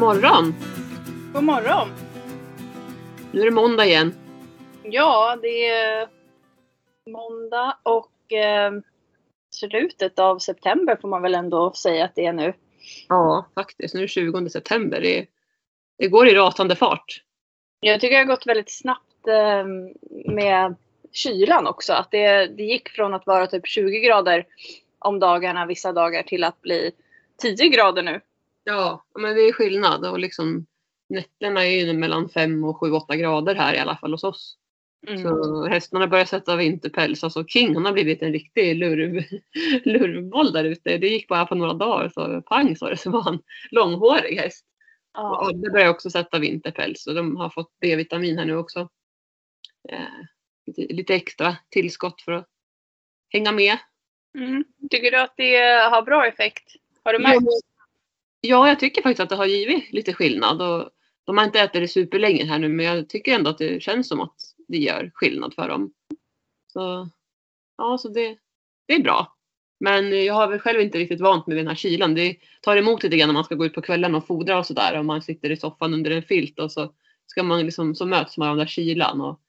Morgon! God morgon! Nu är det måndag igen. Ja, det är måndag och eh, slutet av september får man väl ändå säga att det är nu. Ja, faktiskt. Nu är det 20 september. Det, det går i rasande fart. Jag tycker det har gått väldigt snabbt eh, med kylan också. Att det, det gick från att vara typ 20 grader om dagarna vissa dagar till att bli 10 grader nu. Ja, men det är skillnad. Och liksom, nätterna är ju mellan 5 och 7-8 grader här i alla fall hos oss. Mm. Så hästarna börjar sätta vinterpäls. Alltså King han har blivit en riktig lurv, lurvboll där ute. Det gick bara på några dagar så pang så, det, så var han långhårig häst. Och Ja. Adde börjar också sätta vinterpäls och de har fått B-vitamin här nu också. Eh, lite, lite extra tillskott för att hänga med. Mm. Tycker du att det har bra effekt? Har du märkt? Ja, jag tycker faktiskt att det har givit lite skillnad. Och de har inte ätit det superlänge här nu men jag tycker ändå att det känns som att det gör skillnad för dem. Så, ja, så det, det är bra. Men jag har väl själv inte riktigt vant mig vid den här kylan. Det tar emot lite grann när man ska gå ut på kvällen och fodra och sådär. Och man sitter i soffan under en filt och så ska man liksom, så möts man av den där kylan. Och,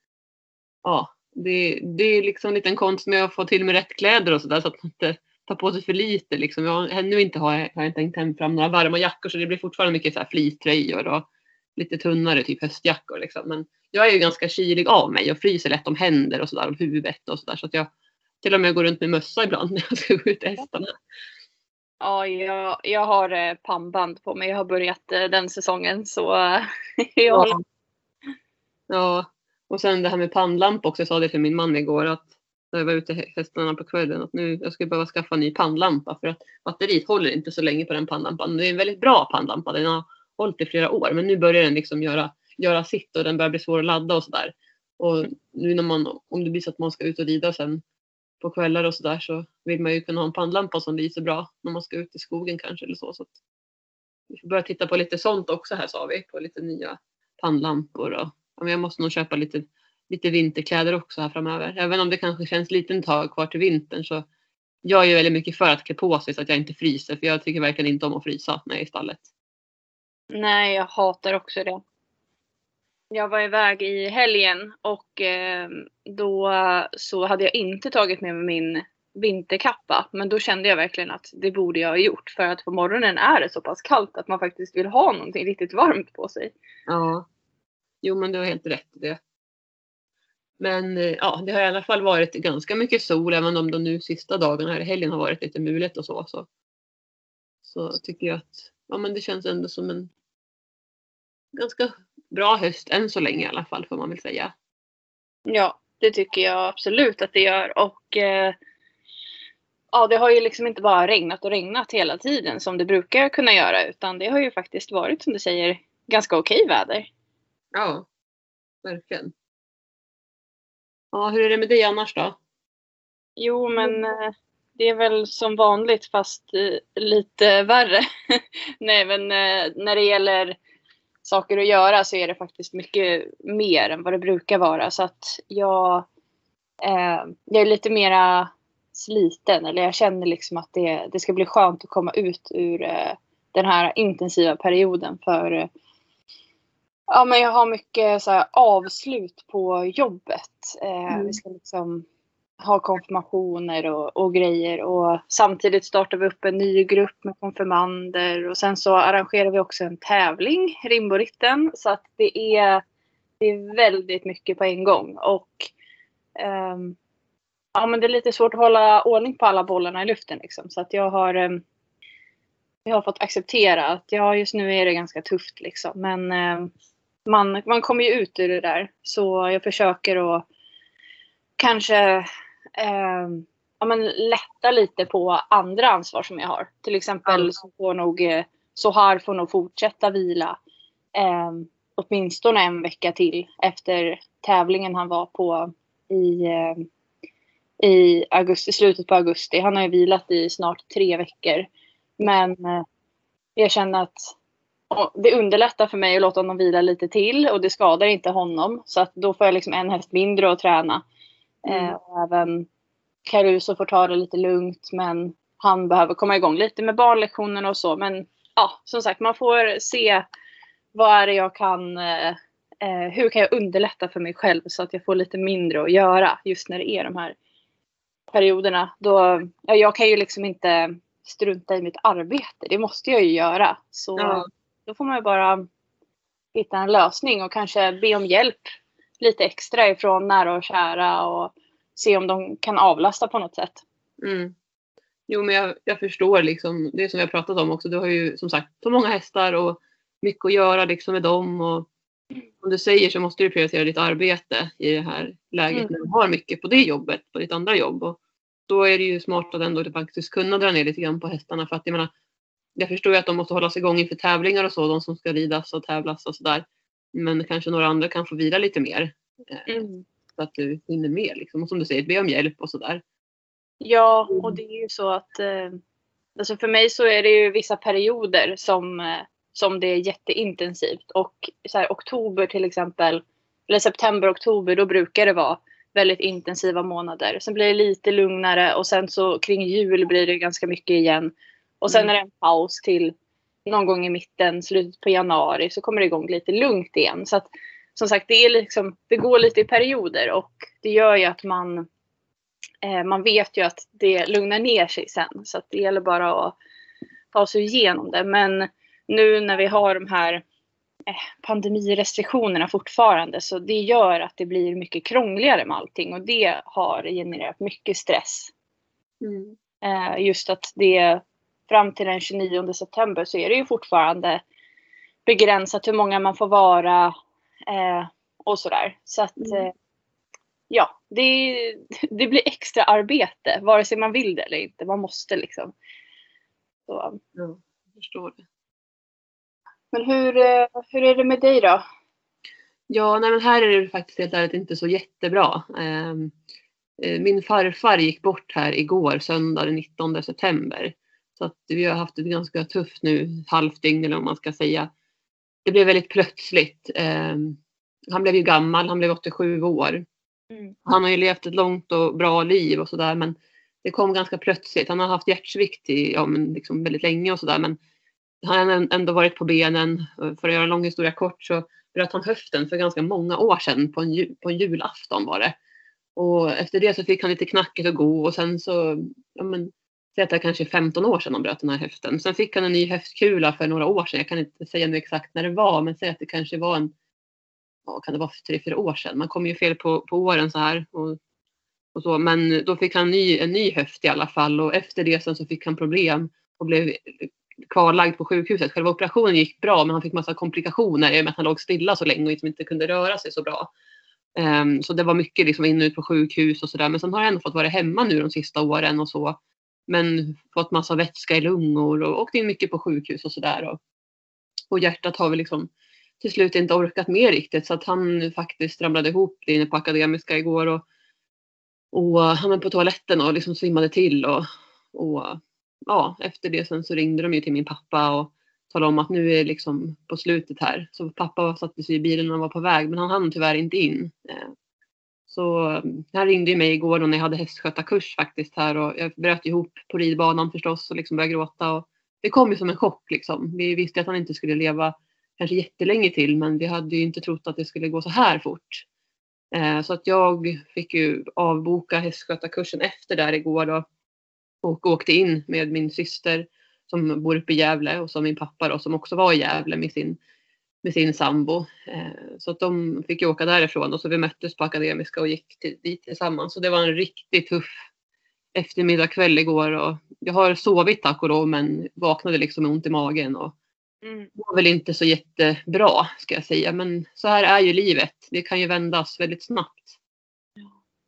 ja, det, det är liksom en liten konst med att få till med rätt kläder och sådär så att man inte tar på sig för lite. Liksom. Jag har ännu inte, har, har inte hängt hem fram några varma jackor så det blir fortfarande mycket så här fleecetröjor och lite tunnare typ höstjackor. Liksom. Men jag är ju ganska kylig av mig och fryser lätt om händer och sådär och huvudet och sådär. Så att jag till och med går runt med mössa ibland när jag ska gå ut hästarna. Ja, jag, jag har eh, pannband på mig. Jag har börjat eh, den säsongen så eh, jag Ja. ja, och sen det här med pannlampa också. Jag sa det till min man igår att när jag var ute med hästarna på kvällen att nu jag skulle behöva skaffa en ny pannlampa för att batteriet håller inte så länge på den pannlampan. Det är en väldigt bra pannlampa. Den har hållit i flera år men nu börjar den liksom göra, göra sitt och den börjar bli svår att ladda och sådär. Och nu när man, om det blir så att man ska ut och rida sen på kvällar och sådär så vill man ju kunna ha en pannlampa som lyser bra när man ska ut i skogen kanske eller så. så att vi får börja titta på lite sånt också här sa vi, på lite nya pannlampor och ja, men jag måste nog köpa lite, lite vinterkläder också här framöver. Även om det kanske känns lite tag kvar till vintern så jag är ju väldigt mycket för att klä på sig så att jag inte fryser för jag tycker verkligen inte om att frysa när jag är i stallet. Nej, jag hatar också det. Jag var iväg i helgen och eh, då så hade jag inte tagit med mig min vinterkappa. Men då kände jag verkligen att det borde jag ha gjort. För att på morgonen är det så pass kallt att man faktiskt vill ha någonting riktigt varmt på sig. Ja. Jo men du har helt rätt i det. Men eh, ja, det har i alla fall varit ganska mycket sol även om de nu sista dagarna här i helgen har varit lite mulet och så. Så, så tycker jag att ja, men det känns ändå som en ganska bra höst än så länge i alla fall får man väl säga. Ja, det tycker jag absolut att det gör. Och eh, ja, det har ju liksom inte bara regnat och regnat hela tiden som det brukar kunna göra. Utan det har ju faktiskt varit som du säger ganska okej väder. Ja, verkligen. Ja, hur är det med dig annars då? Jo, men eh, det är väl som vanligt fast eh, lite värre. Nej, men eh, när det gäller saker att göra så är det faktiskt mycket mer än vad det brukar vara. Så att jag, eh, jag är lite mera sliten. Eller jag känner liksom att det, det ska bli skönt att komma ut ur eh, den här intensiva perioden. För eh, ja, men jag har mycket så här, avslut på jobbet. Eh, Mm. Vi ska liksom ha konfirmationer och, och grejer. Och samtidigt startar vi upp en ny grupp med konfirmander. Och sen så arrangerar vi också en tävling, Rimboritten. Så att det är, det är väldigt mycket på en gång. Och ehm, ja, men det är lite svårt att hålla ordning på alla bollarna i luften. Liksom. Så att jag har, ehm, jag har fått acceptera att ja, just nu är det ganska tufft. Liksom. Men ehm, man, man kommer ju ut ur det där. Så jag försöker att kanske eh, ja, men lätta lite på andra ansvar som jag har. Till exempel så får nog eh, Sohar får nog fortsätta vila eh, åtminstone en vecka till efter tävlingen han var på i, eh, i augusti, slutet på augusti. Han har ju vilat i snart tre veckor. Men eh, jag känner att det underlättar för mig att låta honom vila lite till och det skadar inte honom. Så att då får jag liksom en häst mindre att träna. Mm. Eh, och även Caruso får ta det lite lugnt men han behöver komma igång lite med barnlektionerna och så. Men ja, som sagt, man får se vad är det jag kan, eh, eh, hur kan jag underlätta för mig själv så att jag får lite mindre att göra just när det är de här perioderna. Då, ja, jag kan ju liksom inte strunta i mitt arbete, det måste jag ju göra. Så Ja. Då får man ju bara hitta en lösning och kanske be om hjälp lite extra ifrån nära och kära och se om de kan avlasta på något sätt. Mm. Jo, men jag, jag förstår liksom det som vi har pratat om också. Du har ju som sagt så många hästar och mycket att göra liksom med dem. Och som du säger så måste du prioritera ditt arbete i det här läget Mm. när du har mycket på det jobbet, på ditt andra jobb. Och då är det ju smart att ändå faktiskt kunna dra ner lite grann på hästarna. För att jag menar, jag förstår ju att de måste hållas igång inför tävlingar och så, de som ska ridas och tävlas och sådär. Men kanske några andra kan få vila lite mer. Eh, Mm. Så att du hinner med liksom. Och som du säger, be om hjälp och sådär. Ja, och det är ju så att eh, alltså för mig så är det ju vissa perioder som, eh, som det är jätteintensivt. Och så här, oktober till exempel, eller september, oktober, då brukar det vara väldigt intensiva månader. Sen blir det lite lugnare och sen så kring jul blir det ganska mycket igen. Och sen Mm. är det en paus till någon gång i mitten, slutet på januari, så kommer det igång lite lugnt igen. Så att som sagt, det, är liksom, det går lite i perioder och det gör ju att man eh, man vet ju att det lugnar ner sig sen. Så att det gäller bara att ta sig igenom det. Men nu när vi har de här eh, pandemirestriktionerna fortfarande så det gör att det blir mycket krångligare med allting och det har genererat mycket stress. Mm. Eh, just att det fram till den 29 september så är det ju fortfarande begränsat hur många man får vara eh, och sådär. Så att Mm. eh, ja, det, det blir extra arbete vare sig man vill det eller inte. Man måste liksom. Så. Ja, jag förstår det. Men hur, eh, hur är det med dig då? Ja, nej men här är det faktiskt helt ärligt inte så jättebra. Ehm, eh, Min farfar gick bort här igår, söndag den 19 september. Så att vi har haft det ganska tufft nu, halvt dygn eller vad man ska säga. Det blev väldigt plötsligt. Ehm, Han blev ju gammal, han blev 87 år. Mm. Han har ju levt ett långt och bra liv och sådär men det kom ganska plötsligt. Han har haft hjärtsvikt i ja, men liksom väldigt länge och sådär men han har ändå varit på benen. För att göra en lång historia kort så bröt han höften för ganska många år sedan på en, på en julafton var det. Och efter det så fick han lite knackigt att gå och sen så, ja men, säg att det är kanske 15 år sedan han bröt den här höften. Sen fick han en ny höftkula för några år sedan. Jag kan inte säga nu exakt när det var men säg att det kanske var en, ja kan det vara tre, fyra år sedan. Man kommer ju fel på, på åren så här. Och, och så. Men då fick han ny, en ny höft i alla fall och efter det sen så fick han problem och blev kvarlagd på sjukhuset. Själva operationen gick bra men han fick massa komplikationer i och med att han låg stilla så länge och liksom inte kunde röra sig så bra. Um, så det var mycket liksom in och ut på sjukhus och sådär. Men sen har han ändå fått vara hemma nu de sista åren och så. Men fått massa vätska i lungor och åkt in mycket på sjukhus och sådär. Och, och hjärtat har väl liksom till slut inte orkat med riktigt så att han faktiskt ramlade ihop inne på Akademiska igår och, och han var på toaletten och liksom svimmade till och, och ja, efter det sen så ringde de ju till min pappa och talade om att nu är det liksom på slutet här. Så pappa satte sig i bilen och var på väg men han hann tyvärr inte in. Eh, så eh, han ringde ju mig igår då när jag hade hästskötarkurs faktiskt här och jag bröt ihop på ridbanan förstås och liksom började gråta. Och det kom ju som en chock liksom. Vi visste att han inte skulle leva kanske jättelänge till men vi hade ju inte trott att det skulle gå så här fort. Eh, Så att jag fick ju avboka hästskötarkursen efter där igår då och åkte in med min syster som bor uppe i Gävle och så min pappa då som också var i Gävle med sin, med sin sambo. Eh, så att de fick ju åka därifrån och så vi möttes på Akademiska och gick till, dit tillsammans. Så det var en riktigt tuff eftermiddag kväll igår och jag har sovit tack och lov men vaknade liksom med ont i magen och Mm. var väl inte så jättebra ska jag säga men så här är ju livet. Det kan ju vändas väldigt snabbt.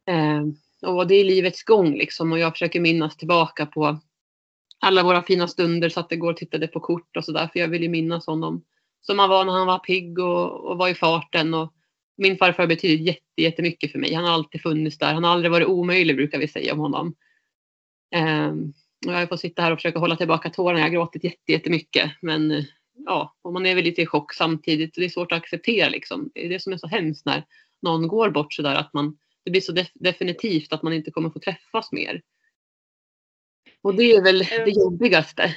Eh, och det är livets gång liksom och jag försöker minnas tillbaka på alla våra fina stunder så att det går och tittade på kort och sådär för jag vill ju minnas honom som han var när han var pigg och, och var i farten och min farfar betyder jätte, jättemycket för mig. Han har alltid funnits där. Han har aldrig varit omöjlig brukar vi säga om honom. Um, och jag får sitta här och försöka hålla tillbaka tårarna. Jag har gråtit jätte, jättemycket men eh, ja, och man är väl lite i chock samtidigt. Det är svårt att acceptera liksom. Det är det som är så hemskt när någon går bort sådär att man det blir så def definitivt att man inte kommer få träffas mer. Och det är väl det jobbigaste.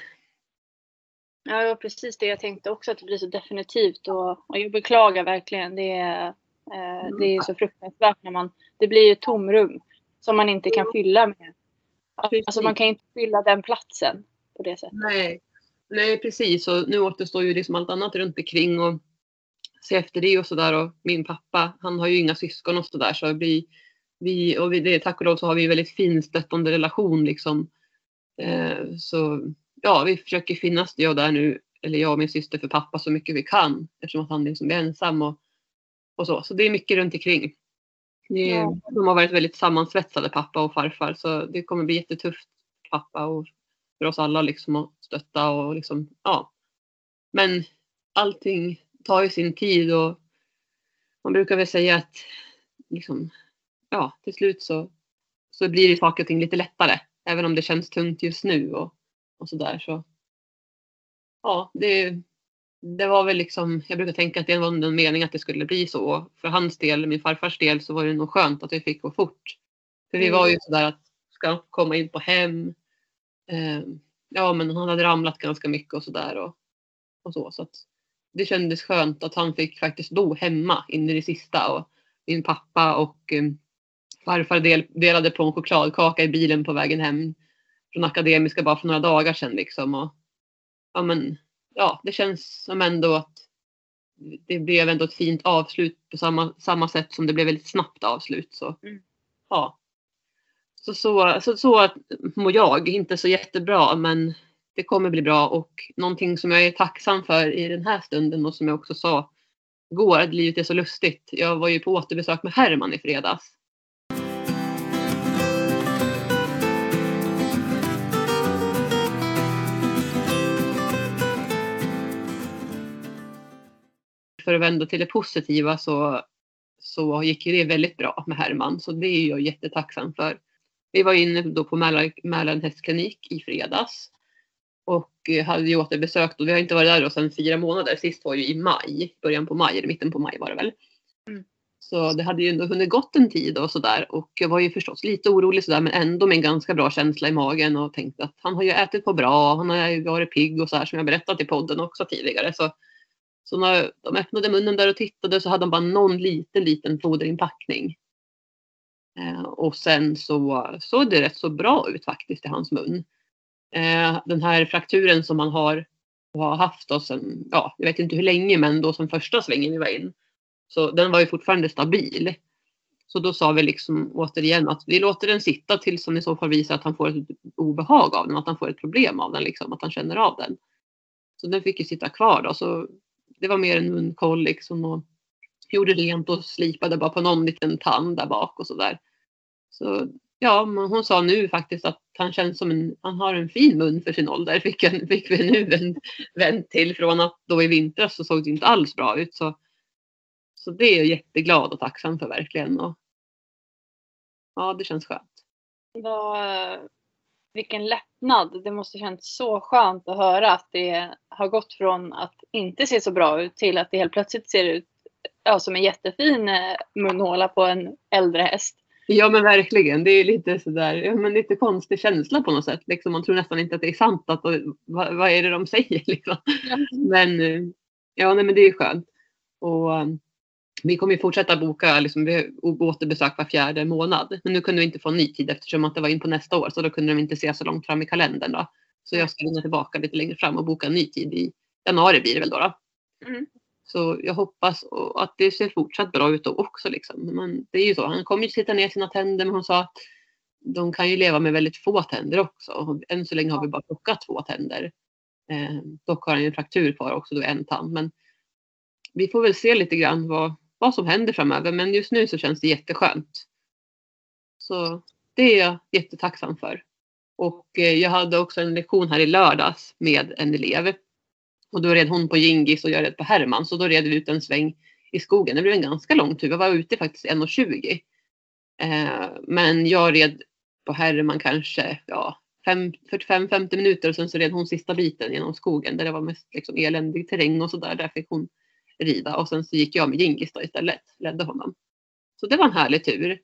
Ja, det var precis det jag tänkte också, att det blir så definitivt. Och, och jag beklagar verkligen. Det är, eh, det är så fruktansvärt när man... Det blir ett tomrum som man inte kan fylla med. Alltså man kan inte fylla den platsen på det sättet. Nej, Nej precis. Och nu återstår ju liksom allt annat runt omkring och se efter det och sådär. Och min pappa, han har ju inga syskon och sådär. Så vi, vi, och vi, det, tack och lov så har vi en väldigt fin stöttande relation liksom. Eh, så ja, vi försöker finnas jag där nu, eller jag och min syster för pappa så mycket vi kan eftersom att han liksom är ensam och, och så. Så det är mycket runt omkring. Det, ja. De har varit väldigt sammansvetsade pappa och farfar så det kommer bli jättetufft pappa och för oss alla liksom att stötta och liksom ja. Men allting tar ju sin tid och man brukar väl säga att liksom ja, till slut så, så blir det saker och ting lite lättare. Även om det känns tungt just nu och, och så där så. Ja, det, det var väl liksom, jag brukar tänka att det var en mening att det skulle bli så. För hans del, min farfars del, så var det nog skönt att det fick gå fort. För vi var ju mm. sådär att ska komma in på hem. Eh, ja, men han hade ramlat ganska mycket och sådär och, och så. så att det kändes skönt att han fick faktiskt bo hemma in i det sista och min pappa och eh, farfar del, delade på en chokladkaka i bilen på vägen hem från Akademiska bara för några dagar sedan liksom. Och, ja, men, ja, det känns som ändå att det blev ändå ett fint avslut på samma, samma sätt som det blev väldigt snabbt avslut. Så, mm. ja. så, så, så, så mår jag, inte så jättebra men det kommer bli bra och någonting som jag är tacksam för i den här stunden och som jag också sa igår, att livet är så lustigt. Jag var ju på återbesök med Herman i fredags för att vända till det positiva så, så gick det väldigt bra med Herman. Så det är jag jättetacksam för. Vi var inne då på Mälaren hästklinik i fredags och hade ju återbesökt och vi har inte varit där då sedan fyra månader. Sist var ju i maj, början på maj, eller mitten på maj var det väl. Mm. Så det hade ju ändå hunnit gått en tid och sådär och jag var ju förstås lite orolig sådär men ändå med en ganska bra känsla i magen och tänkte att han har ju ätit på bra, han har ju varit pigg och så här som jag berättat i podden också tidigare. Så så när de öppnade munnen där och tittade så hade de bara någon liten, liten foderinpackning. Eh, och sen så såg det rätt så bra ut faktiskt i hans mun. Eh, den här frakturen som man har, och har haft då sen, ja, jag vet inte hur länge, men då som första svängen vi var in. Så den var ju fortfarande stabil. Så då sa vi liksom återigen att vi låter den sitta tills som i så fall visar att han får ett obehag av den, att han får ett problem av den, liksom, att han känner av den. Så den fick ju sitta kvar då. Så det var mer en munkoll liksom och gjorde rent och slipade bara på någon liten tand där bak och sådär. Så ja, men hon sa nu faktiskt att han känns som en, han har en fin mun för sin ålder. Fick, en, fick vi nu en vän till från att då i vintras så såg det inte alls bra ut. Så, så det är jag jätteglad och tacksam för verkligen. Och, ja, det känns skönt. Vad, vilken lättnad. Det måste känts så skönt att höra att det har gått från att inte se så bra ut till att det helt plötsligt ser ut ja, som en jättefin eh, munhåla på en äldre häst. Ja men verkligen. Det är lite sådär, ja, men lite konstig känsla på något sätt. Liksom, man tror nästan inte att det är sant. Att, vad, vad är det de säger? Liksom. Ja. Men, eh, ja, nej, men det är skönt. Och, vi kommer ju fortsätta boka liksom, återbesök var fjärde månad. Men nu kunde vi inte få en ny tid eftersom att det var in på nästa år. Så då kunde de inte se så långt fram i kalendern. Då. Så jag ska ringa tillbaka lite längre fram och boka en ny tid i januari blir det väl då. då. Mm. Så jag hoppas att det ser fortsatt bra ut då också. Liksom. Men det är ju så, han kommer ju sitta ner sina tänder men hon sa att de kan ju leva med väldigt få tänder också. Än så länge har vi bara plockat två tänder. Eh, dock har han ju en fraktur kvar också, då en tand. Men vi får väl se lite grann vad, vad som händer framöver. Men just nu så känns det jätteskönt. Så det är jag jättetacksam för. Och eh, jag hade också en lektion här i lördags med en elev. Och då red hon på Gingis och jag red på Herman. Så då red vi ut en sväng i skogen. Det blev en ganska lång tur. Jag var ute faktiskt 1.20. Eh, men jag red på Herman kanske ja, 45-50 minuter och sen så red hon sista biten genom skogen där det var mest liksom, eländig terräng och sådär. Där fick hon rida och sen så gick jag med Gingis då istället, ledde honom. Så det var en härlig tur.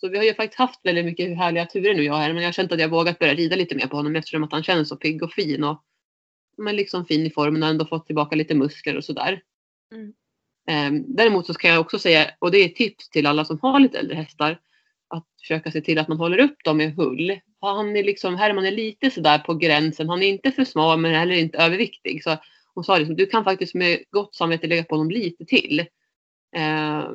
Så vi har ju faktiskt haft väldigt mycket härliga turer nu jag här, men jag har känt att jag vågat börja rida lite mer på honom eftersom att han känns så pigg och fin och men liksom fin i formen och ändå fått tillbaka lite muskler och sådär. Mm. Eh, däremot så kan jag också säga, och det är ett tips till alla som har lite äldre hästar, att försöka se till att man håller upp dem i hull. Han är liksom, Herman är lite sådär på gränsen. Han är inte för smal men heller inte överviktig. Så hon sa liksom, du kan faktiskt med gott samvete lägga på honom lite till. Eh,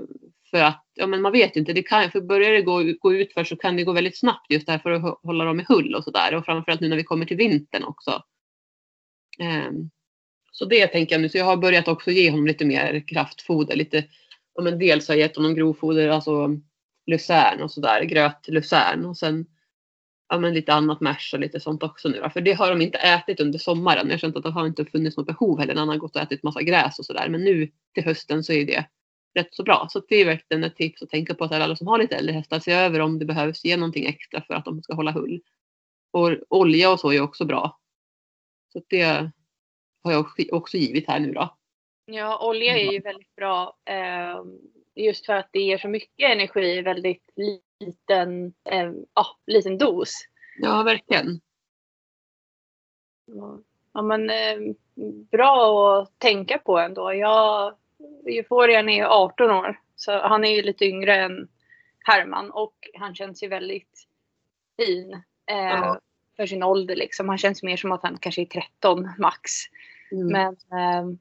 för att, ja men man vet ju inte, det kan, för börjar det gå, gå ut för så kan det gå väldigt snabbt just därför att hålla dem i hull och sådär. Och framförallt nu när vi kommer till vintern också. Eh, så det tänker jag nu. Så jag har börjat också ge honom lite mer kraftfoder. Lite, ja men dels har jag gett honom grovfoder, alltså lucern och sådär, gröt lucern och sen ja, men lite annat mash och lite sånt också nu då. För det har de inte ätit under sommaren. Jag har känt att det har inte funnits något behov heller. Han har gått och ätit massa gräs och sådär. Men nu till hösten så är det rätt så bra. Så det är verkligen ett tips att tänka på att alla som har lite äldre hästar, se över om det behövs ge någonting extra för att de ska hålla hull. Och olja och så är också bra. Så det har jag också givit här nu då. Ja, olja är ju väldigt bra. Ehm, just för att det ger så mycket energi väldigt liten, eh, ah, liten dos. Ja, verkligen. Ja, men eh, bra att tänka på ändå. Jag, Euforian är 18 år, så han är ju lite yngre än Herman och han känns ju väldigt fin eh, ja. för sin ålder. Liksom. Han känns mer som att han kanske är 13 max. Mm. Men eh,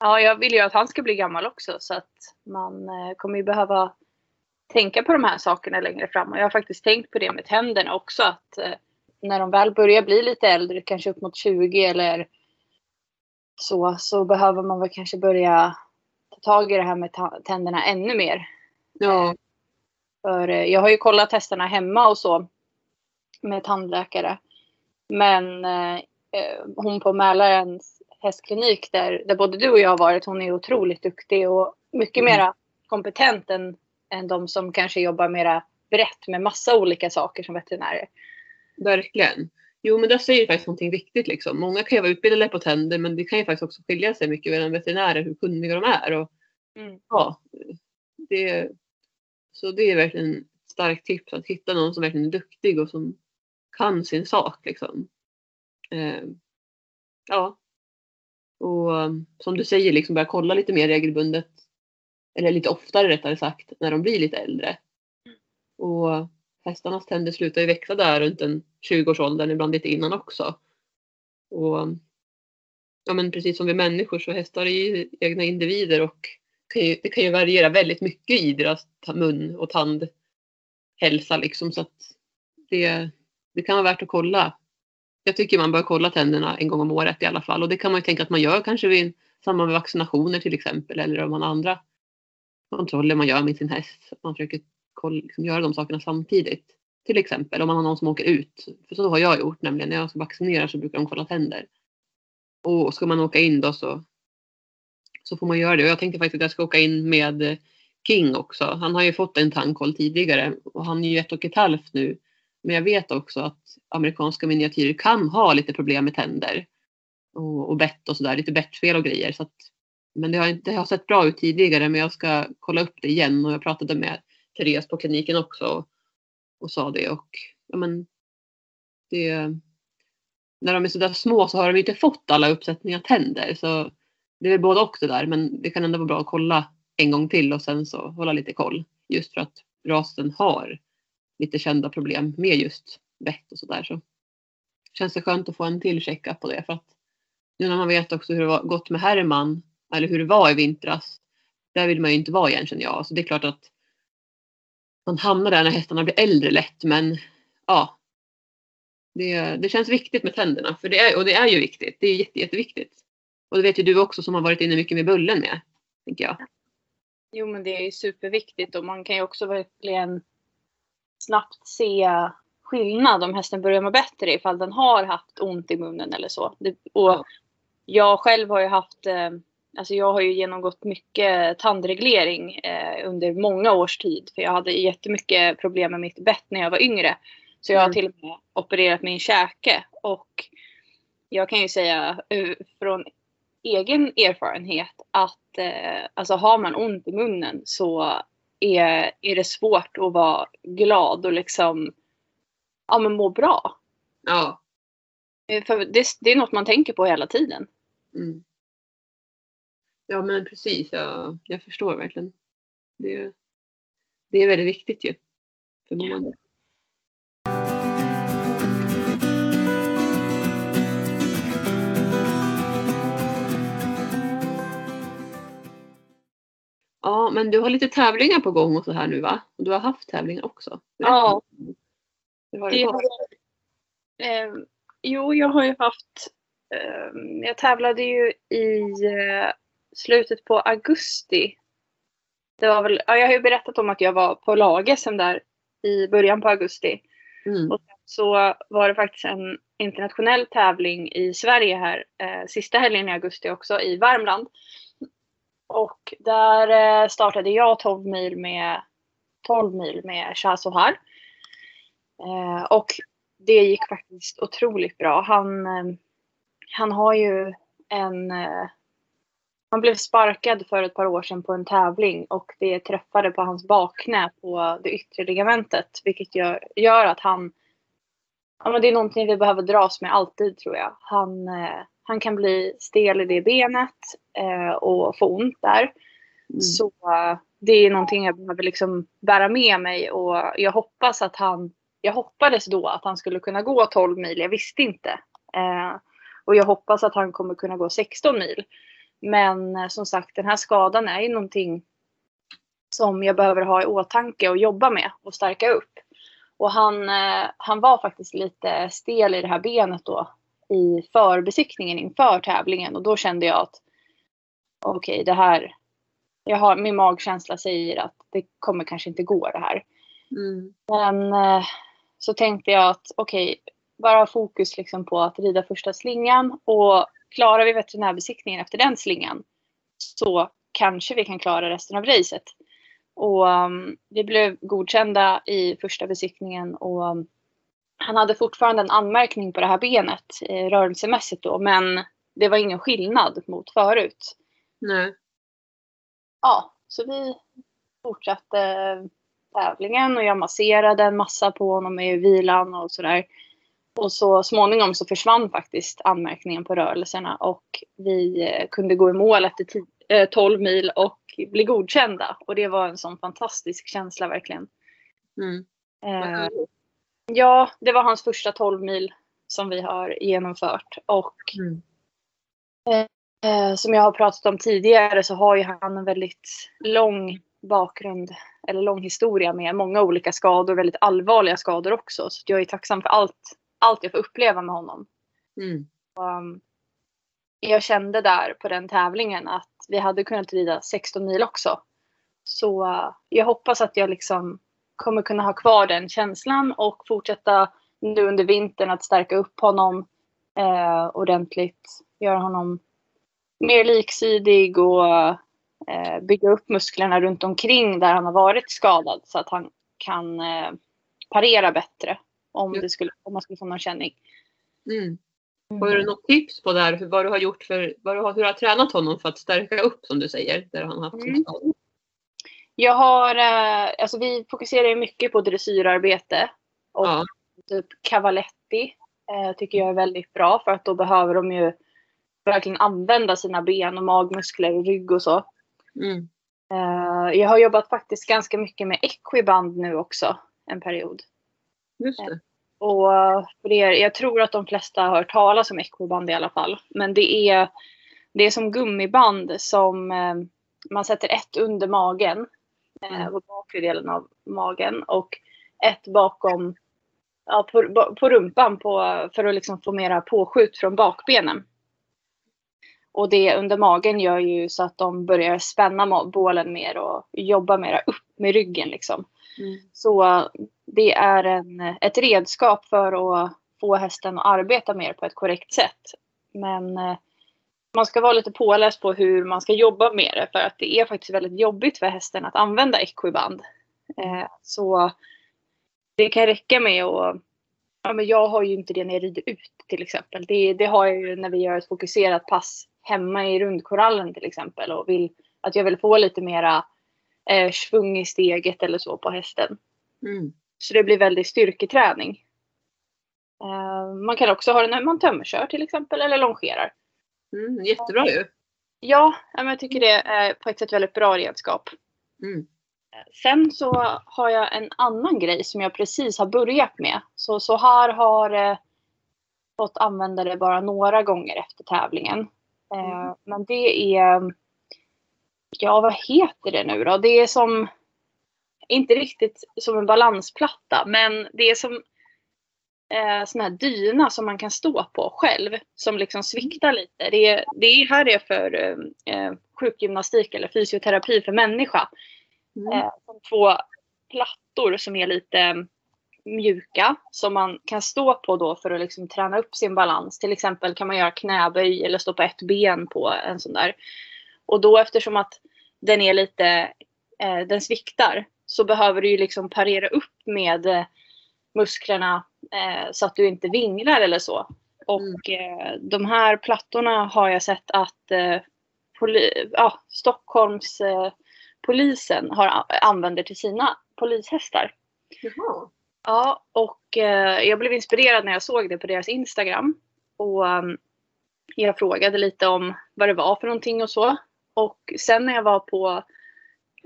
ja, jag vill ju att han ska bli gammal också så att man eh, kommer ju behöva tänka på de här sakerna längre fram. Och jag har faktiskt tänkt på det med tänderna också att eh, när de väl börjar bli lite äldre, kanske upp mot 20 eller så, så behöver man väl kanske börja ta tag i det här med tänderna ännu mer. Ja. För eh, jag har ju kollat testerna hemma och så med tandläkare. Men eh, hon på Mälarens hästklinik där, där både du och jag har varit. Hon är otroligt duktig och mycket mm. mera kompetent än, än de som kanske jobbar mera brett med massa olika saker som veterinärer. Verkligen. Jo men där säger faktiskt någonting viktigt liksom. Många kan ju vara utbildade på tänder men det kan ju faktiskt också skilja sig mycket mellan veterinärer hur kunniga de är. Och, mm. ja, det, så det är verkligen ett starkt tips att hitta någon som verkligen är duktig och som kan sin sak. Liksom. Eh, ja, och um, som du säger, liksom börja kolla lite mer regelbundet. Eller lite oftare rättare sagt, när de blir lite äldre. Och hästarnas tänder slutar ju växa där runt en 20-årsåldern, ibland lite innan också. Och ja men precis som vi människor så hästar är ju egna individer och kan ju, det kan ju variera väldigt mycket i deras mun och tandhälsa liksom så att det, det kan vara värt att kolla jag tycker man bör kolla tänderna en gång om året i alla fall. Och det kan man ju tänka att man gör kanske vid samband med vaccinationer till exempel. Eller om man har andra kontroller man gör med sin häst. man försöker liksom, göra de sakerna samtidigt. Till exempel om man har någon som åker ut. För så har jag gjort nämligen. När jag alltså ska vaccinera så brukar de kolla tänder. Och ska man åka in då så, så får man göra det. Och jag tänkte faktiskt att jag ska åka in med King också. Han har ju fått en tandkoll tidigare och han är ju ett och ett halvt nu. Men jag vet också att amerikanska miniatyrer kan ha lite problem med tänder och, och bett och sådär, lite bettfel och grejer. Så att, men det har, det har sett bra ut tidigare men jag ska kolla upp det igen. Och jag pratade med Therese på kliniken också och, och sa det. Och ja men det när de är sådär små så har de inte fått alla uppsättningar tänder. Så det är både och det där men det kan ändå vara bra att kolla en gång till och sen så hålla lite koll. Just för att rasen har lite kända problem med just vett och sådär. Så känns det skönt att få en till checka på det. För att nu när man vet också hur det har gått med Herman eller hur det var i vintras. Där vill man ju inte vara igen känner jag. Så det är klart att man hamnar där när hästarna blir äldre lätt men ja. Det, det känns viktigt med tänderna för det är, och det är ju viktigt. Det är jätte, jätteviktigt. Och det vet ju du också som har varit inne mycket med bullen med. Tänker jag. Jo men det är ju superviktigt och man kan ju också verkligen snabbt se skillnad om hästen börjar må bättre ifall den har haft ont i munnen eller så. Det, och jag själv har ju haft, eh, alltså jag har ju genomgått mycket tandreglering eh, under många års tid. För jag hade jättemycket problem med mitt bett när jag var yngre. Så jag har mm. till och med opererat min käke. Och jag kan ju säga uh, från egen erfarenhet att eh, alltså har man ont i munnen så är, är det svårt att vara glad och liksom ja, men må bra. Ja. Eh, För det, det är något man tänker på hela tiden. Mm. Ja men precis, jag, jag förstår verkligen. Det, det är väldigt viktigt ju. För mående. Ja, men du har lite tävlingar på gång och så här nu va? Och du har haft tävlingar också? Ja. Hur har det Det gått? har, eh, jo, jag har ju haft... Eh, jag tävlade ju i eh, slutet på augusti. Det var väl, ja, jag har ju berättat om att jag var på lag-SM där i början på augusti. Mm. Och så var det faktiskt en internationell tävling i Sverige här eh, sista helgen i augusti också i Värmland. Och där eh, startade jag 12 mil med 12 mil med Shahzohar. Eh, och det gick faktiskt otroligt bra. Han, eh, han har ju en... Han blev sparkad för ett par år sedan på en tävling och det träffade på hans bakknä på det yttre ligamentet. Vilket gör, gör att han... Ja, men det är någonting vi behöver dras med alltid tror jag. Han, eh, han kan bli stel i det benet eh, och få ont där. Mm. Så eh, det är någonting jag behöver liksom bära med mig och jag hoppas att han, jag hoppades då att han skulle kunna gå 12 mil, jag visste inte. Eh, och jag hoppas att han kommer kunna gå 16 mil. Men eh, som sagt, den här skadan är ju någonting som jag behöver ha i åtanke och jobba med och stärka upp. Och han, eh, han var faktiskt lite stel i det här benet då i förbesiktningen inför tävlingen och då kände jag att okej, det här, jag har, min magkänsla säger att det kommer kanske inte gå det här. Mm. Men eh, så tänkte jag att okej, bara ha fokus liksom på att rida första slingan och klarar vi veterinärbesiktningen efter den slingan så kanske vi kan klara resten av racet. Och um, vi blev godkända i första besiktningen och um, han hade fortfarande en anmärkning på det här benet eh, rörelsemässigt då men det var ingen skillnad mot förut. Nej. Ja, så vi fortsatte tävlingen och jag masserade en massa på honom i vilan och sådär. Och så småningom så försvann faktiskt anmärkningen på rörelserna och vi eh, kunde gå i mål efter ti- eh, 12 mil och bli godkända. Och det var en sån fantastisk känsla verkligen. Mm. Eh, ja, det var hans första 12 mil som vi har genomfört. Och Mm. Eh, som jag har pratat om tidigare så har ju han en väldigt lång bakgrund eller lång historia med många olika skador, väldigt allvarliga skador också. Så jag är tacksam för allt, allt jag får uppleva med honom. Mm. Um, jag kände där på den tävlingen att vi hade kunnat rida 16 mil också. Så uh, jag hoppas att jag liksom kommer kunna ha kvar den känslan och fortsätta nu under vintern att stärka upp honom eh, ordentligt. Göra honom mer liksidig och eh, bygga upp musklerna runt omkring där han har varit skadad så att han kan parera bättre om, det skulle, om man skulle få någon känning. Mm. Har du något tips på där, vad du har gjort för, vad du har, hur du har tränat honom för att stärka upp som du säger, där han har haft sin Mm. skada? Jag har, eh, alltså vi fokuserar ju mycket på dressyrarbete och Ja. typ cavaletti eh, tycker jag är väldigt bra för att då behöver de ju verkligen använda sina ben och magmuskler och rygg och så. Mm. Eh, jag har jobbat faktiskt ganska mycket med equiband nu också en period. Just det. Och eh, för er, jag tror att de flesta har hört talas om equiband i alla fall. Men det är, det är som gummiband som eh, man sätter ett under magen. Eh, Mm. på bakre delen av magen. Och ett bakom ja, på, på rumpan på, för att liksom få mera påskjut från bakbenen. Och det under magen gör ju så att de börjar spänna bålen mer och jobba mera upp med ryggen liksom. Mm. Så eh, det är en, ett redskap för att få hästen att arbeta mer på ett korrekt sätt. Men eh, man ska vara lite påläst på hur man ska jobba med det för att det är faktiskt väldigt jobbigt för hästen att använda equiband. Eh, så det kan räcka med att Ja, men jag har ju inte det när jag rider ut till exempel. Det, det har jag ju när vi gör ett fokuserat pass hemma i rundkorallen till exempel och vill att jag vill få lite mera eh, svung i steget eller så på hästen. Mm. Så det blir väldigt styrketräning. Eh, man kan också ha det när man tömmerkör till exempel eller longerar. Mm, jättebra ju. Ja, jag tycker det är på ett sätt väldigt bra redskap. Mm. Sen så har jag en annan grej som jag precis har börjat med. Så, så här har eh, fått använda det bara några gånger efter tävlingen. Eh, Mm. men det är, ja vad heter det nu då? Det är som, inte riktigt som en balansplatta, men det är som eh, sån här dyna som man kan stå på själv. Som liksom sviktar lite. Det, är, det är, här är för eh, sjukgymnastik eller fysioterapi för människa. Mm. Eh, som två plattor som är lite mjuka som man kan stå på då för att liksom träna upp sin balans. Till exempel kan man göra knäböj eller stå på ett ben på en sån där. Och då eftersom att den är lite, eh, den sviktar så behöver du ju liksom parera upp med eh, musklerna eh, så att du inte vinglar eller så. Och eh, de här plattorna har jag sett att eh, poli- ja, Stockholms eh, polisen har, använder till sina polishästar. Jaha. Ja, och eh, jag blev inspirerad när jag såg det på deras Instagram. Och jag frågade lite om vad det var för någonting och så. Och sen när jag var på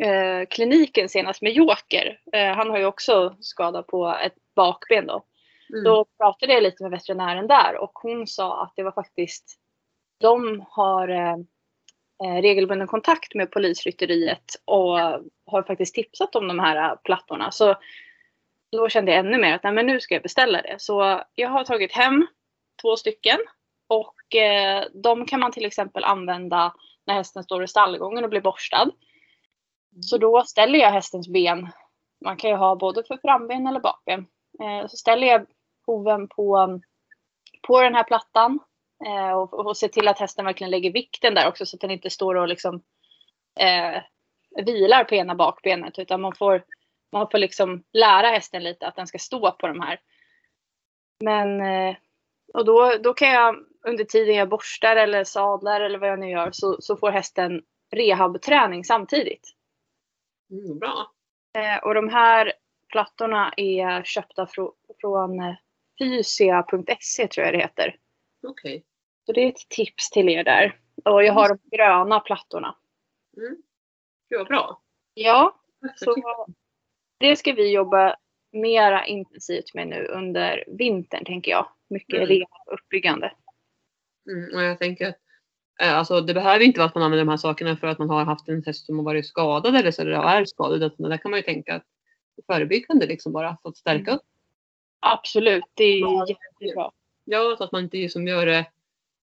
eh, kliniken senast med Joker, eh, han har ju också skada på ett bakben då. Mm. Då pratade jag lite med veterinären där och hon sa att det var faktiskt, de har eh, eh, regelbunden kontakt med polisrytteriet och har faktiskt tipsat om de här plattorna. Så då kände jag ännu mer att nej, men nu ska jag beställa det. Så jag har tagit hem två stycken och eh, de kan man till exempel använda när hästen står i stallgången och blir borstad. Så då ställer jag hästens ben, man kan ju ha både för framben eller bakben. Eh, så ställer jag hoven på, på den här plattan eh, och, och ser till att hästen verkligen lägger vikten där också så att den inte står och liksom eh, vilar på ena bakbenet utan man får, man får liksom lära hästen lite att den ska stå på de här. Men eh, och då, då kan jag under tiden jag borstar eller sadlar eller vad jag nu gör så, så får hästen rehabträning samtidigt. Mm, bra. Eh, och de här plattorna är köpta fro, från eh, fysia.se tror jag det heter. Okej. Så det är ett tips till er där. Och jag har de gröna plattorna. Mm. Gud vad bra. Ja, så det ska vi jobba mera intensivt med nu under vintern tänker jag. Mycket Mm. uppbyggande. Mm, och jag tänker att alltså, det behöver inte vara att man använder de här sakerna för att man har haft en häst som har varit skadad eller så eller är skadad. Utan där kan man ju tänka att förebyggande liksom bara för att stärka Mm. upp. Absolut, det är jättebra. Ja, så att man inte liksom gör det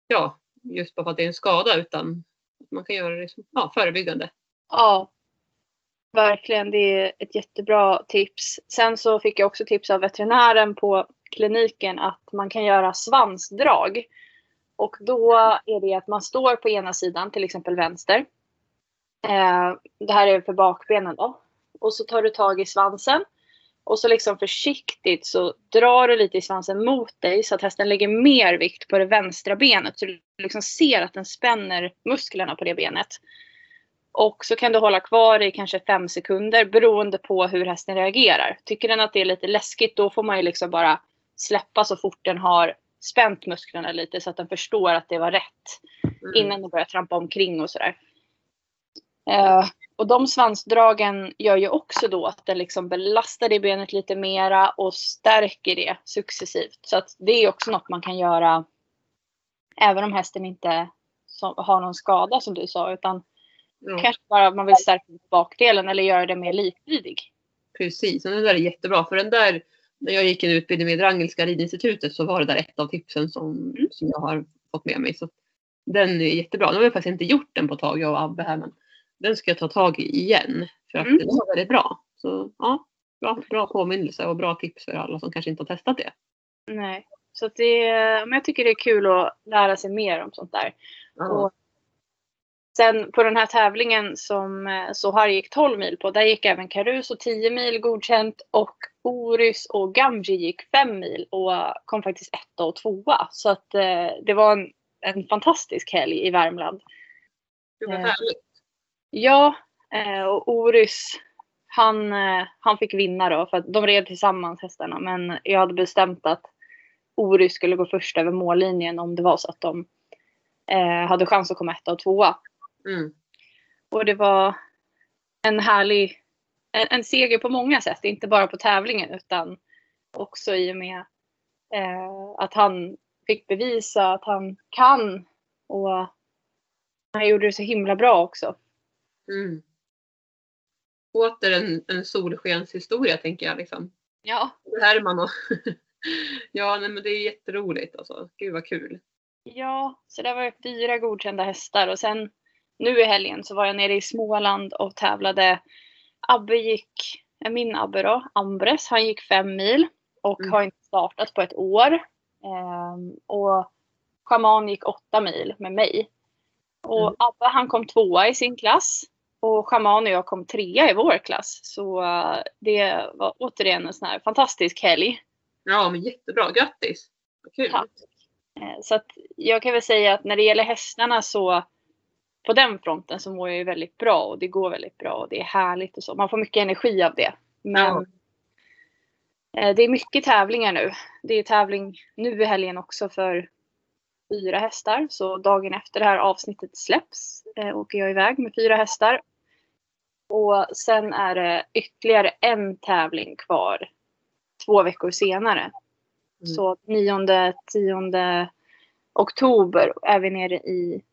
ja, just bara för att det är en skada utan man kan göra det liksom, ja, förebyggande. Ja, verkligen. Det är ett jättebra tips. Sen så fick jag också tips av veterinären på kliniken att man kan göra svansdrag. Och då är det att man står på ena sidan, till exempel vänster. Eh, det här är för bakbenen då. Och så tar du tag i svansen. Och så liksom försiktigt så drar du lite i svansen mot dig så att hästen lägger mer vikt på det vänstra benet. Så du liksom ser att den spänner musklerna på det benet. Och så kan du hålla kvar i kanske fem sekunder beroende på hur hästen reagerar. Tycker den att det är lite läskigt då får man ju liksom bara släppa så fort den har spänt musklerna lite så att den förstår att det var rätt Mm. innan den börjar trampa omkring och sådär. Eh, och de svansdragen gör ju också då att den liksom belastar det benet lite mera och stärker det successivt. Så att det är också något man kan göra även om hästen inte som, har någon skada som du sa utan Ja, kanske bara man vill stärka bakdelen eller göra det mer likvidig. precis, och det där är jättebra. För den där, när jag gick en utbildning med Wrangelska ridinstitutet så var det där ett av tipsen som, Mm. som jag har fått med mig. Så den är jättebra. Nu har jag faktiskt inte gjort den på ett tag, jag och Abbe här, men den ska jag ta tag i igen. För att Mm. den var väldigt bra. Så ja, bra, bra påminnelse och bra tips för alla som kanske inte har testat det. Nej. Så att det, men jag tycker det är kul att lära sig mer om sånt där. Och sen på den här tävlingen som eh, Sohar gick 12 mil på, där gick även Caruso 10 mil godkänt och Orys och Gamji gick 5 mil och kom faktiskt etta och tvåa. Så att eh, det var en, en fantastisk helg i Värmland. Det var Eh, härligt. Ja, eh, och Orys han, eh, han fick vinna då för att de red tillsammans hästarna men jag hade bestämt att Orust skulle gå först över mållinjen om det var så att de eh, hade chans att komma etta och tvåa. Mm. Och det var en härlig en, en seger på många sätt, inte bara på tävlingen utan också i och med eh, att han fick bevisa att han kan och han gjorde det så himla bra också. Mm. Åter en, en solskenshistoria tänker jag liksom. Ja. Herman och Ja, nej, men det är jätteroligt alltså. Gud vad kul. Ja, så det var fyra godkända hästar och sen nu i helgen så var jag nere i Småland och tävlade. Abbe gick, min Abbe då, Ambres, han gick fem mil och Mm. har inte startat på ett år. Ehm, och Shaman gick åtta mil med mig. Och Mm. Abbe han kom tvåa i sin klass. Och Shaman och jag kom trea i vår klass. Så eh, det var återigen en sån här fantastisk helg. Ja, men jättebra. Grattis! Vad kul. Tack. Eh, Så att jag kan väl säga att när det gäller hästarna så på den fronten så mår jag ju väldigt bra och det går väldigt bra och det är härligt och så. Man får mycket energi av det. Men Ja. eh, det är mycket tävlingar nu. Det är tävling nu i helgen också för fyra hästar. Så dagen efter det här avsnittet släpps eh, åker jag iväg med fyra hästar. Och sen är det ytterligare en tävling kvar två veckor senare. Mm. Så 9 10 oktober är vi nere i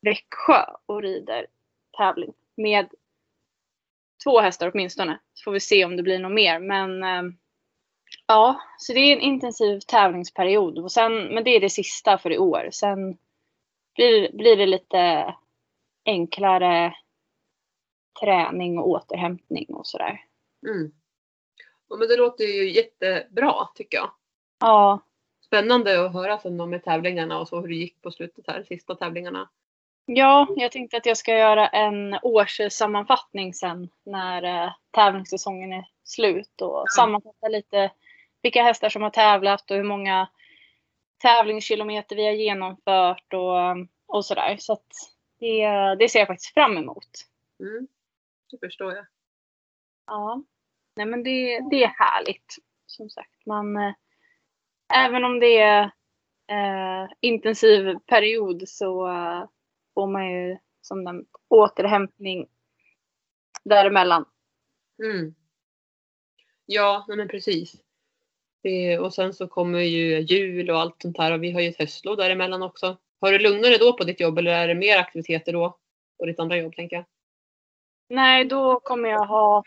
Växjö och rider tävling med två hästar åtminstone. Så får vi se om det blir något mer. Men eh, ja, så det är en intensiv tävlingsperiod. Och sen, men det är det sista för i år. Sen blir, blir det lite enklare träning och återhämtning och sådär. Mm. Ja, men det låter ju jättebra tycker jag. Ja, Spännande att höra sen om med tävlingarna och så hur det gick på slutet här, sista tävlingarna. Ja, jag tänkte att jag ska göra en årssammanfattning sen när eh, tävlingssäsongen är slut och sammanfatta lite vilka hästar som har tävlat och hur många tävlingskilometer vi har genomfört och, och sådär. Så att det, det ser jag faktiskt fram emot. Mm. Det förstår jag. Ja, nej men det, det är härligt. Som sagt, man, eh, även om det är eh, intensiv period så eh, får man ju som en återhämtning däremellan. Mm. Ja, men precis. Det, och sen så kommer ju jul och allt sånt här och vi har ju ett höstlov däremellan också. Har du lugnare då på ditt jobb eller är det mer aktiviteter då? På ditt andra jobb tänker jag. Nej, då kommer jag ha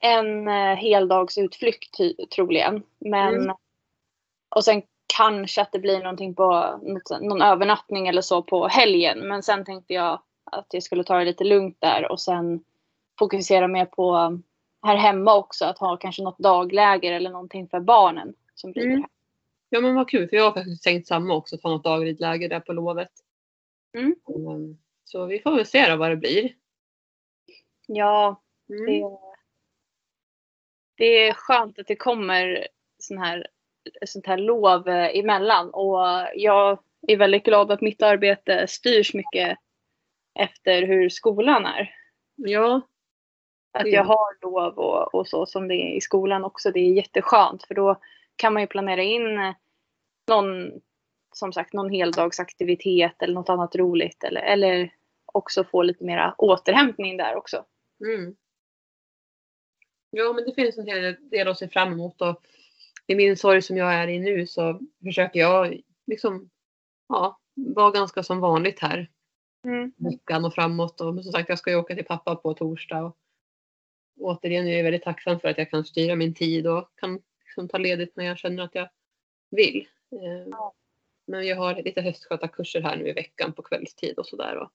en eh, heldagsutflykt troligen. Men, Mm. Och sen kanske att det blir någonting på någon övernattning eller så på helgen. Men sen tänkte jag att jag skulle ta det lite lugnt där och sen fokusera mer på här hemma också. Att ha kanske något dagläger eller någonting för barnen som rider Mm. Ja men vad kul för jag har faktiskt tänkt samma också, ta något dagridläger där på lovet. Mm. Mm. Så vi får väl se då vad det blir. Ja, Mm. det, det är skönt att det kommer sån här, sånt här lov eh, emellan. Och jag är väldigt glad att mitt arbete styrs mycket efter hur skolan är. Ja, Att jag har lov och, och så som det är i skolan också. Det är jätteskönt för då kan man ju planera in någon, som sagt, någon heldagsaktivitet eller något annat roligt. Eller, eller också få lite mera återhämtning där också. Mm. Ja, men det finns en hel del att se fram emot och i min sorg som jag är i nu så försöker jag liksom ja, vara ganska som vanligt här Mm. veckan och framåt. Och som sagt, jag ska ju åka till pappa på torsdag. Och återigen är jag väldigt tacksam för att jag kan styra min tid och kan liksom ta ledigt när jag känner att jag vill. Eh, Men jag har lite höstskötarkurser här nu i veckan på kvällstid och sådär. Och,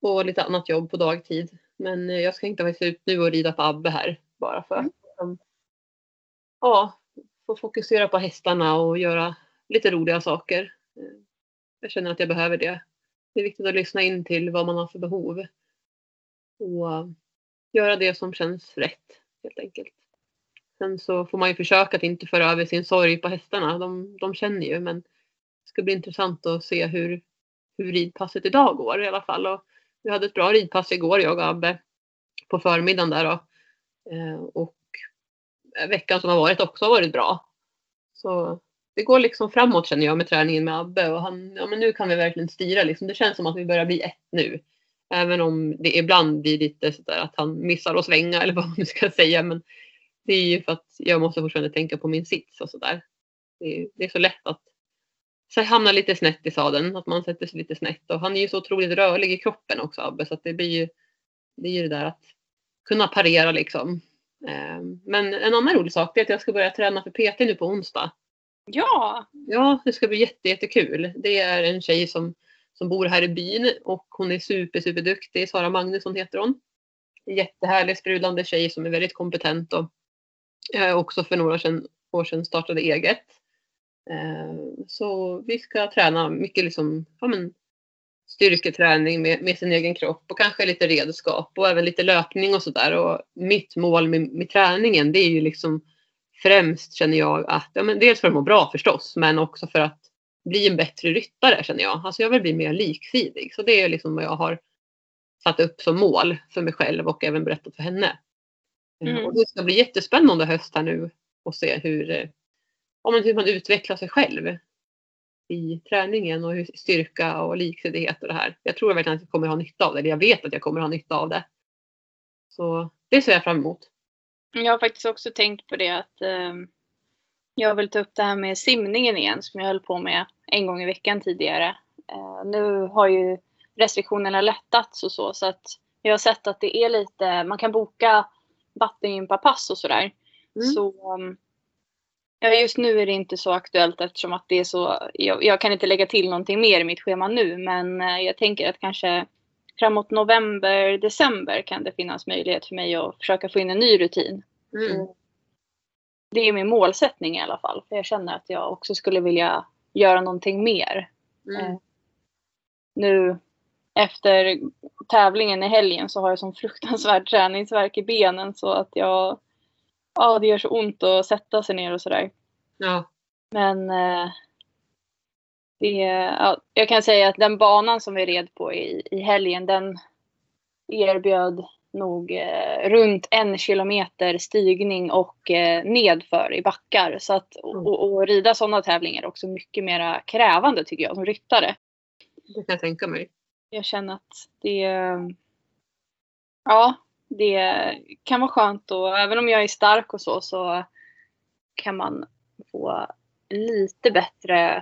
och lite annat jobb på dagtid. Men eh, jag ska inte faktiskt ut nu och rida på Abbe här. Bara för att liksom, ja, få fokusera på hästarna och göra lite roliga saker. Eh, jag känner att jag behöver det. Det är viktigt att lyssna in till vad man har för behov. Och eh, göra det som känns rätt helt enkelt. Sen så får man ju försöka att inte föra över sin sorg på hästarna. De, de känner ju men det ska bli intressant att se hur, hur ridpasset idag går i alla fall. Och vi hade ett bra ridpass igår jag och Abbe på förmiddagen där då. Eh, och Eh, veckan som har varit också har varit bra. Så det går liksom framåt känner jag med träningen med Abbe och han, ja men nu kan vi verkligen styra liksom. Det känns som att vi börjar bli ett nu. Även om det ibland blir lite sådär att han missar att svänga eller vad man ska säga. Men det är ju för att jag måste fortfarande tänka på min sits och sådär. Det, är- det är så lätt att så hamna lite snett i sadeln, att man sätter sig lite snett. Och han är ju så otroligt rörlig i kroppen också Abbe, så att det blir ju det, är ju det där att kunna parera liksom. Eh, Men en annan rolig sak är att jag ska börja träna för PT nu på onsdag. Ja, Ja, det ska bli jätte, jättekul. Det är en tjej som, som bor här i byn och hon är super, super duktig. Sara Magnusson heter hon. Jättehärlig, sprudlande tjej som är väldigt kompetent och eh, också för några år sedan, år sedan startade eget. Eh, så vi ska träna mycket liksom, ja, men, styrketräning med, med sin egen kropp och kanske lite redskap och även lite löpning och sådär. Och mitt mål med, med träningen det är ju liksom främst känner jag att, ja, men dels för att må bra förstås, men också för att bli en bättre ryttare känner jag. Alltså jag vill bli mer liksidig. Så det är liksom vad jag har satt upp som mål för mig själv och även berättat för henne. Eh, Mm. Och det ska bli jättespännande höst här nu och se hur, eh, ja, men hur man utvecklar sig själv i träningen och styrka och liksidighet och det här. Jag tror verkligen att jag kommer ha nytta av det. Eller jag vet att jag kommer ha nytta av det. Så det ser jag fram emot. jag har faktiskt också tänkt på det att eh, jag vill ta upp det här med simningen igen som jag höll på med en gång i veckan tidigare. Eh, nu har ju restriktionerna lättats och så så att jag har sett att det är lite, man kan boka vattengympapass och sådär. Mm. Så um, ja, just nu är det inte så aktuellt eftersom att det är så, jag, jag kan inte lägga till någonting mer i mitt schema nu men eh, jag tänker att kanske framåt november, december kan det finnas möjlighet för mig att försöka få in en ny rutin. Mm. Det är min målsättning i alla fall. För jag känner att jag också skulle vilja göra någonting mer. Mm. Eh, Nu efter tävlingen i helgen så har jag sån fruktansvärd träningsvärk i benen så att jag... Ja, det gör så ont att sätta sig ner och sådär. Ja. Men eh, det, ja, jag kan säga att den banan som vi red på i, i helgen den erbjöd nog eh, runt en kilometer stigning och eh, nedför i backar. Så att och, och, och rida sådana tävlingar är också mycket mer krävande tycker jag som ryttare. Det kan jag tänka mig. Jag känner att det Ja, det kan vara skönt och även om jag är stark och så så kan man få lite bättre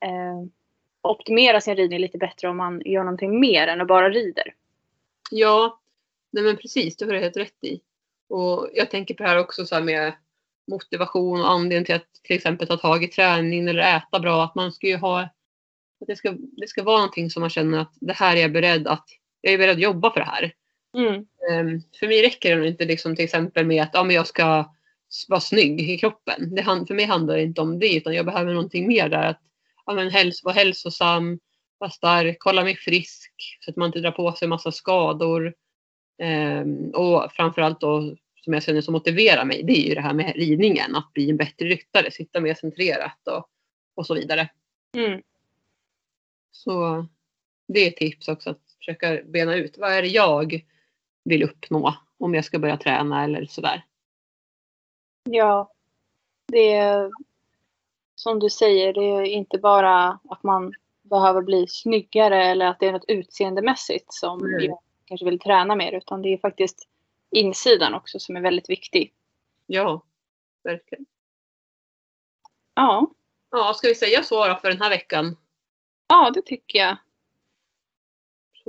eh, optimera sin ridning lite bättre om man gör någonting mer än att bara rider. Ja, nej men precis, det har du helt rätt i. Och jag tänker på det här också så här med motivation och anledning till att till exempel ta tag i träningen eller äta bra. Att man ska ju ha, att det ska, det ska vara någonting som man känner att det här är jag beredd att, jag är beredd att jobba för det här. Mm. Ehm, för mig räcker det inte liksom till exempel med att ja, men jag ska vara snygg i kroppen. Det, för mig handlar det inte om det utan jag behöver någonting mer där. Att ja, men häls- vara hälsosam, vara stark, hålla mig frisk så att man inte drar på sig massa skador. Ehm, och framförallt då som jag känner som motiverar mig det är ju det här med ridningen. Att bli en bättre ryttare, sitta mer centrerat och, och så vidare. Mm. Så det är tips också att försöka bena ut vad är det jag vill uppnå om jag ska börja träna eller sådär. Ja, det är som du säger, det är inte bara att man behöver bli snyggare eller att det är något utseendemässigt som Mm. jag kanske vill träna mer utan det är faktiskt insidan också som är väldigt viktig. Ja, verkligen. Ja, Ja, ska vi säga så då för den här veckan? ja det tycker jag.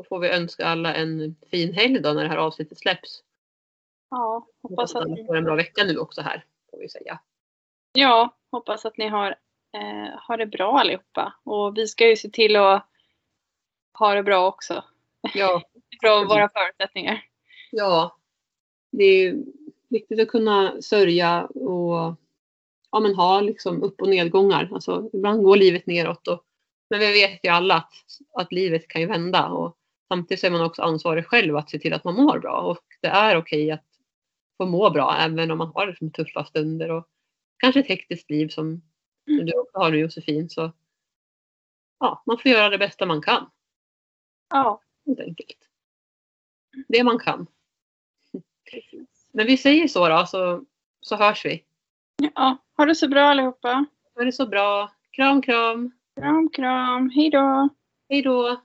Så får vi önska alla en fin helg då när det här avsnittet släpps. Ja, hoppas att ni, får en bra vecka nu också här. Får vi säga. ja, hoppas att ni har, eh, har det bra allihopa. Och vi ska ju se till att ha det bra också. Ja, Från våra förutsättningar. ja. Det är viktigt att kunna sörja och ja, men ha liksom upp och nedgångar. Alltså, ibland går livet neråt. Och, men vi vet ju alla att, att livet kan ju vända. Och samtidigt är man också ansvarig själv att se till att man mår bra. Och det är okej att få må bra även om man har liksom tuffa stunder. Och kanske ett hektiskt liv som, som du också har nu Josefin. Så ja, man får göra det bästa man kan. Ja, Helt enkelt. Det man kan. Men vi säger så då, så, så hörs vi. ja, ha det så bra allihopa. Ha det så bra. Kram, kram. Kram, kram. Hej då. Hej då.